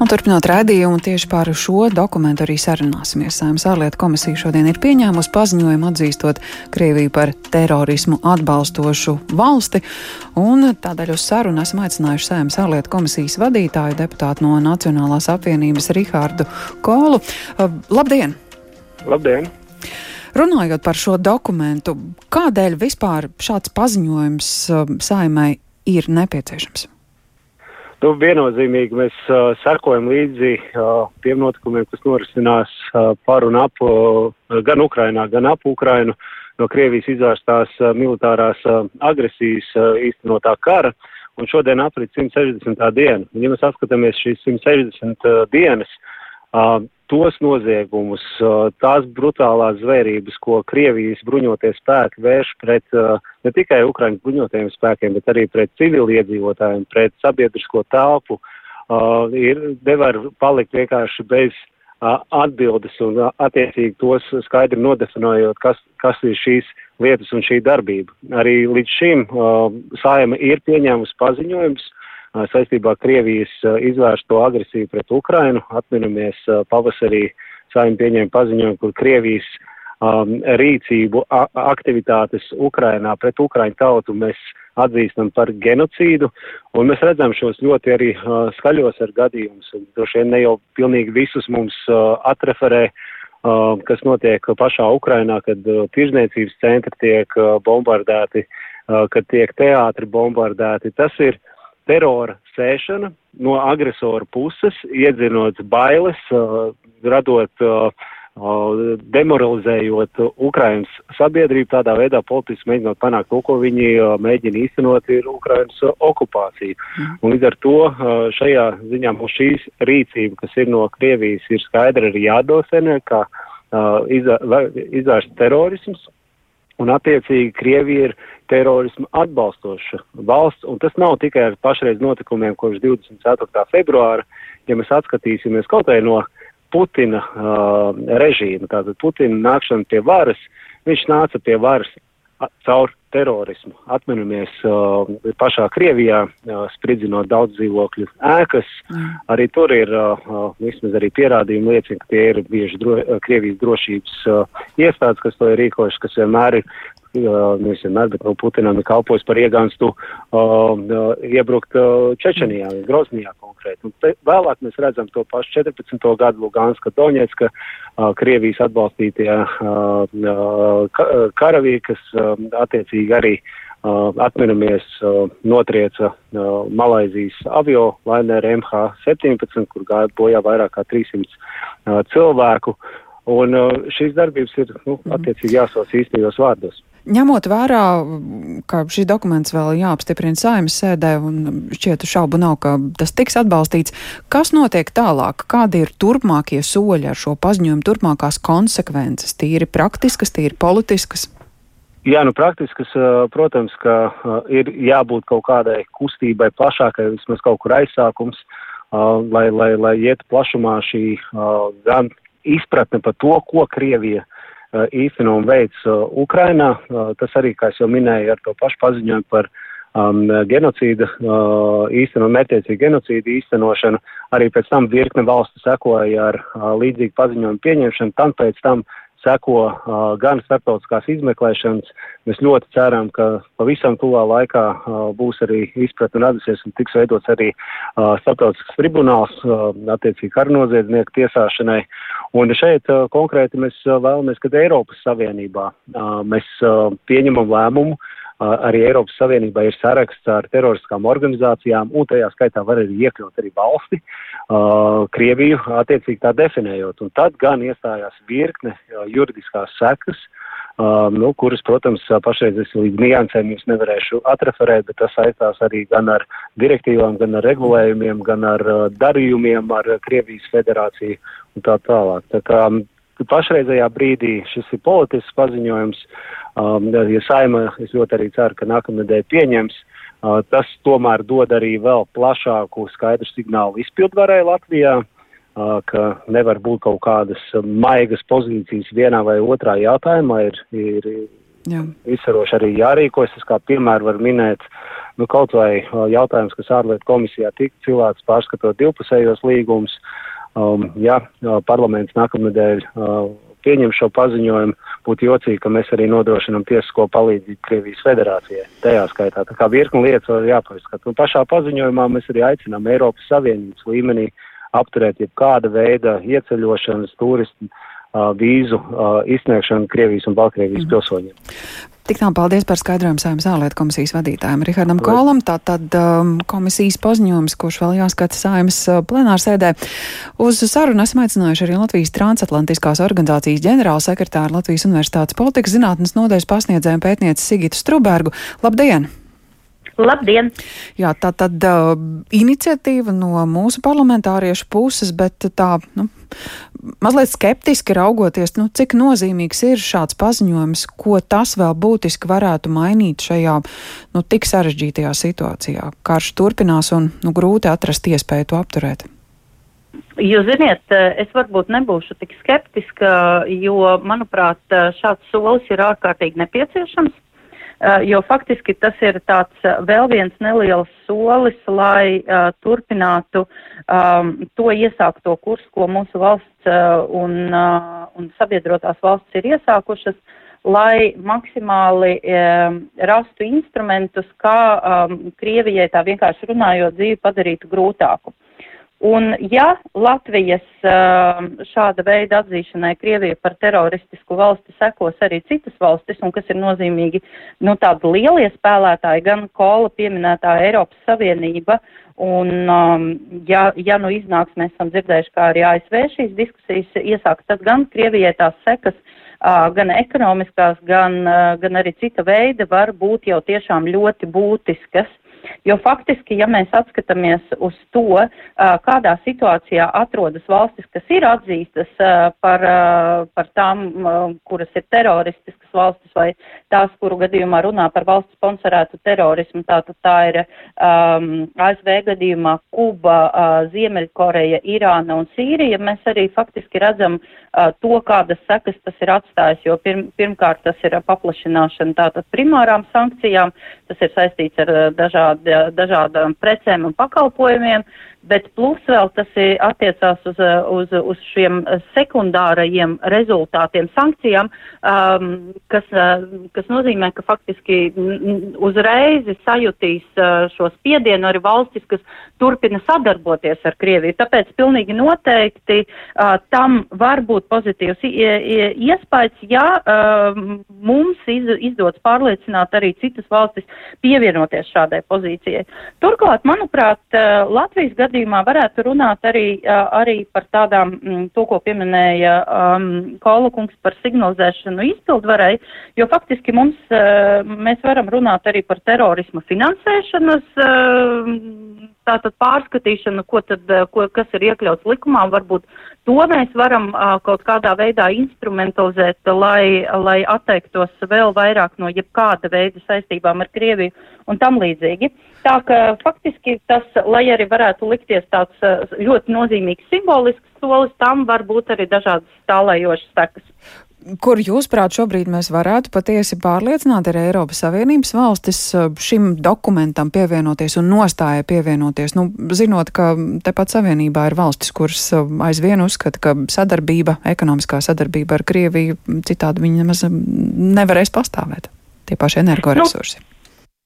Un turpinot redzējumu tieši par šo dokumentu arī sarunāsimies. Saimnes ārlietu komisija šodien ir pieņēmusi paziņojumu atzīstot Krieviju par terorismu atbalstošu valsti, un tādēļ uz sarunu esam aicinājuši Saimnes ārlietu komisijas vadītāju deputātu no Nacionālās apvienības Rihārdu Kolu. Uh, labdien! Labdien! Runājot par šo dokumentu, kādēļ vispār šāds paziņojums uh, saimai ir nepieciešams? Nu, viennozīmīgi mēs uh, sekojam līdzi uh, tiem notikumiem, kas norisinās uh, par un ap uh, gan Ukrainā, gan ap Ukrainu no Krievijas izvērstās uh, militārās uh, agresijas uh, īstenotā kara. Un šodien aprit 160. diena. Ja mēs atskatāmies šīs 160 uh, dienas, uh, tos noziegumus, tās brutālās zvērības, ko Krievijas bruņoties spēki vērš pret ne tikai Ukraiņas bruņotajiem spēkiem, bet arī pret civiliedzīvotājiem, pret sabiedrisko telpu, ir nevar palikt vienkārši bez atbildes un attiecīgi tos skaidri nodefinējot, kas, kas ir šīs lietas un šī darbība. Arī līdz šim saima ir pieņēmusi paziņojums, saistībā ar Krievijas izvērsto agresiju pret Ukrainu. Atminamies pavasarī saim pieņēma paziņojumu, kur Krievijas um, rīcību, aktivitātes Ukrainā pret Ukraiņu tautu mēs atzīstam par genocīdu, un mēs redzam šos ļoti arī uh, skaļos ar gadījumus, un droši vien ne jau pilnīgi visus mums uh, atreferē, uh, kas notiek pašā Ukrainā, kad uh, tirzniecības centri tiek uh, bombardēti, uh, kad tiek teātri bombardēti. Tas ir uh, terora sēšana no agresora puses, iedzinot bailes, uh, radot, uh, uh, demoralizējot Ukrainas sabiedrību, tādā veidā politiski mēģinot panākt to, ko viņi mēģina īstenot, ir Ukrainas okupācija. Mm. Un līdz ar to šajā ziņā mums šīs rīcība, kas ir no Krievijas, ir skaidri arī jādosenē, kā izvērst terorisms, Un attiecīgi Krievija ir terorismu atbalstoša valsts, un tas nav tikai ar pašreiz notikumiem kopš 24. februāra, ja mēs atskatīsimies kaut vai no Putina uh, režīma, tātad Putina nākšana pie varas, viņš nāca pie varas caur terorismu. Atminamies uh, pašā Krievijā, uh, spridzinot daudz dzīvokļu ēkas. Mm. Arī tur ir, uh, uh, vismaz arī pierādījumi liecina, ka tie ir bieži dro, uh, Krievijas drošības uh, iestādes, kas to ir rīkojuši, kas vienmēr ir nevis vienmēr, bet no Putinam ir kalpojis par iegānstu uh, uh, iebrukt uh, Čečenijā, Groznijā konkrēti. Un te, vēlāk mēs redzam to pašu 14. gadu Luganska Doņetska, uh, Krievijas atbalstītie uh, uh, karavīri, kas uh, attiecīgi arī uh, atminamies uh, notrieca uh, Malaizijas avio laineru MH17, kur gāja bojā vairāk kā 300 uh, cilvēku. Un uh, šīs darbības ir, nu, mhm. attiecīgi jāsauc īstajos vārdos. Ņemot vērā, ka šis dokuments vēl jāapstiprina saimnes sēdē un šķiet šaubu nav, ka tas tiks atbalstīts, kas notiek tālāk? Kādi ir turpmākie soļi ar šo paziņojumu, turpmākās konsekvences, tīri praktiskas, tīri politiskas? Jā, nu praktiskas, protams, ka ir jābūt kaut kādai kustībai plašākai, vismaz kaut kur aizsākums, lai, lai, lai iet plašumā šī gan izpratne par to, ko Krievija Uh, īsteno un veids uh, Ukrainā. Uh, tas arī, kā jau minēju, ar to pašu paziņojumu par um, genocīda, uh, īsteno mērķiecīgu genocīdu īstenošanu. Arī pēc tam virkne valstu sekoja ar uh, līdzīgu paziņojumu pieņemšanu, tam pēc tam seko uh, gan starptautiskās izmeklēšanas. Mēs ļoti ceram, ka pavisam tuvā laikā uh, būs arī izpratne un atdesies un tiks veidots arī uh, starptautisks tribunāls uh, attiecīgi karnoziedznieku tiesāšanai. Un šeit konkrēti mēs vēlamies, kad Eiropas Savienībā mēs pieņemam lēmumu arī Eiropas Savienībā ir saraksts ar teroriskām organizācijām, un tajā skaitā var arī iekļaut arī valsti, Krieviju, attiecīgi tā definējot. Un tad gan iestājās virkne juridiskās sekas, nu, kuras, protams, pašreiz es līdz niansēm jums nevarēšu atreferēt, bet tas saistās arī gan ar direktīvām, gan ar regulējumiem, gan ar darījumiem ar Krievijas federāciju un tā tālāk. Tā kā pašreizējā brīdī šis ir politisks paziņojums. Um, ja saima, es ļoti arī ceru, ka nākamnedēļ pieņems, uh, tas tomēr dod arī vēl plašāku skaidru signālu izpildvarai Latvijā, uh, ka nevar būt kaut kādas maigas pozīcijas vienā vai otrā jautājumā, ir, ir Jā. Izsaroši arī jārīkojas. Es kā piemēru var minēt, nu, kaut vai jautājums, kas ārlietu komisijā tika cilāts pārskatot divpusējos līgumus. Um, ja parlaments nākamnedēļ uh, pieņem šo paziņojumu, būtu jocīgi, ka mēs arī nodrošinām tiesisko palīdzību Krievijas federācijai. Tajā skaitā tā kā virkni lietas vēl jāpārskata. Un pašā paziņojumā mēs arī aicinām Eiropas Savienības līmenī apturēt jebkāda veida ieceļošanas, turismu vīzu izsniegšanu Krievijas un Baltkrievijas mm. pilsoņiem. Tik tā, paldies par skaidrojumu saimnes ārlietu komisijas vadītājiem Rihardam Kolam. Tātad um, komisijas paziņojums, kurš vēl jāskata saimnes uh, plenārsēdē. Uz sarunu esam aicinājuši arī Latvijas transatlantiskās organizācijas ģenerāla sekretāru Latvijas Universitātes politikas zinātnes nodeļas pasniedzējumu pētnieci Sigitu Strubergu. Labdien! Labdien! Jā, tā tad uh, iniciatīva no mūsu parlamentāriešu puses, bet tā, nu, mazliet skeptiski raugoties, nu, cik nozīmīgs ir šāds paziņojums, ko tas vēl būtiski varētu mainīt šajā, nu, tik sarežģītajā situācijā. Karš turpinās un, nu, grūti atrast iespēju to apturēt. Jūs ziniet, es varbūt nebūšu tik skeptiska, jo, manuprāt, šāds solis ir ārkārtīgi nepieciešams. Eh, jo faktiski tas ir tāds eh, vēl viens neliels solis, lai uh, turpinātu um, to iesākto kursu, ko mūsu valsts uh, un, uh, un sabiedrotās valsts ir iesākušas, lai maksimāli um, rastu instrumentus, kā um, Krievijai tā vienkārši runājot dzīvi padarītu grūtāku. Un ja Latvijas um, šāda veida atzīšanai Krieviju par teroristisku valsti sekos arī citas valstis, un kas ir nozīmīgi, nu, tādi lielie spēlētāji, gan Kola pieminētā Eiropas Savienība, un um, ja, ja nu iznāks, mēs esam dzirdējuši, kā arī ASV šīs diskusijas iesāks, tad gan Krievijai tās sekas, gan ekonomiskās, gan, gan arī cita veida var būt jau tiešām ļoti būtiskas. Jo faktiski, ja mēs atskatāmies uz to, kādā situācijā atrodas valstis, kas ir atzīstas par, par tām, kuras ir teroristiskas valstis vai tās, kuru gadījumā runā par valsts sponsorētu terorismu, tātad tā ir um, ASV gadījumā Kuba, uh, Ziemeļkoreja, Irāna un Sīrija, mēs arī faktiski redzam uh, to, kādas sekas tas ir atstājis, jo pirm, pirmkārt tas ir paplašināšana tātad primārām sankcijām, tas ir saistīts ar dažādām dažād, dažādām precēm un pakalpojumiem, bet plus vēl tas attiecās uz, uz, uz šiem sekundārajiem rezultātiem, sankcijām, um, kas, kas nozīmē, ka faktiski uzreiz sajutīs šo spiedienu arī valstis, kas turpina sadarboties ar Krieviju. Tāpēc pilnīgi noteikti uh, tam var būt pozitīvs iespējas, ja uh, mums iz, izdodas pārliecināt arī citas valstis pievienoties šādai pozīcijai. Turklāt, manuprāt, uh, Latvijas gadījumā varētu runāt arī, arī par tādām, mm, to, ko pieminēja um, Kolakungs par signalizēšanu izpildvarai, jo faktiski mums, mēs varam runāt arī par terorisma finansēšanas tātad pārskatīšanu, ko tad, ko, kas ir iekļauts likumā, varbūt to mēs varam kaut kādā veidā instrumentalizēt, lai, lai atteiktos vēl vairāk no jebkāda veida saistībām ar Krieviju un tam līdzīgi. Tā ka faktiski tas, lai arī varētu likties tāds eh, ļoti nozīmīgs simbolisks solis, tam var būt arī dažādas tālējošas sekas. Kur jūs, prāt, šobrīd mēs varētu patiesi pārliecināt arī Eiropas Savienības valstis eh, šim dokumentam pievienoties un nostāja pievienoties? Nu, zinot, ka tepat Savienībā ir valstis, kuras eh, aizvien uzskata, ka sadarbība, ekonomiskā sadarbība ar Krieviju citādi viņi nemaz nevarēs pastāvēt. Tie paši energoresursi. Nu,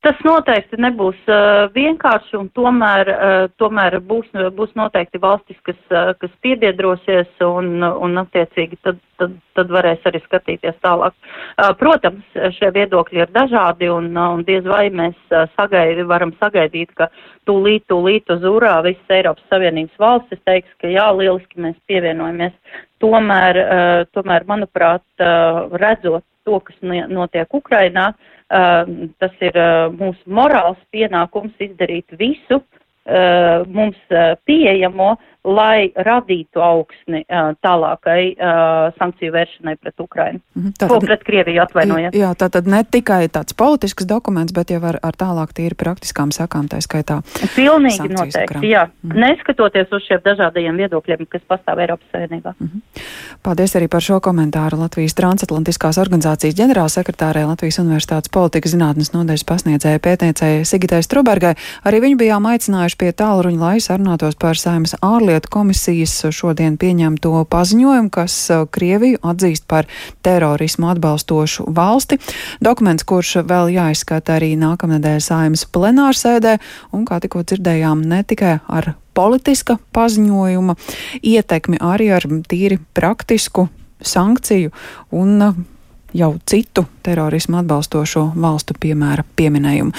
Tas noteikti nebūs uh, vienkārši, un tomēr, uh, tomēr būs, būs noteikti valstis, kas, uh, kas piebiedrosies, un, un attiecīgi tad, tad, tad varēs arī skatīties tālāk. Uh, protams, šie viedokļi ir dažādi, un, uh, un diez vai mēs uh, sagaidi, varam sagaidīt, ka tūlīt, tūlīt uz urā visas Eiropas Savienības valstis teiks, ka jā, lieliski mēs pievienojamies. Tomēr, uh, tomēr manuprāt, uh, redzot to, kas notiek Ukrainā, uh, tas ir uh, mūsu morāls pienākums izdarīt visu, uh, mums pieejamo, lai radītu augsni uh, tālākai uh, sankciju vēršanai pret Ukrainu. Mhm, tātad, Ko pret Krieviju atvainojiet. Jā, tā tad ne tikai tāds politisks dokuments, bet jau ar, ar tālāk tīri praktiskām sakām, tā skaitā. Pilnīgi noteikti, Ukraina. jā. Mhm. Neskatoties uz šiem dažādajiem viedokļiem, kas pastāv Eiropas Savienībā. Mhm. Paldies arī par šo komentāru Latvijas transatlantiskās organizācijas ģenerālsekretārē Latvijas Universitātes politikas zinātnes nodaļas pasniedzēja pētniecēja Sigitai Strubergai. Arī viņu bijām aicinājuši pie tālruņa, lai sarunātos par saimas ārlietu ārlietu komisijas šodien pieņemto paziņojumu, kas uh, Krieviju atzīst par terorismu atbalstošu valsti. Dokuments, kurš vēl jāizskata arī nākamnedēļ saimas plenārsēdē, un kā tikko dzirdējām, ne tikai ar politiska paziņojuma ietekmi, arī ar tīri praktisku sankciju un uh, jau citu terorismu atbalstošo valstu piemēra pieminējumu.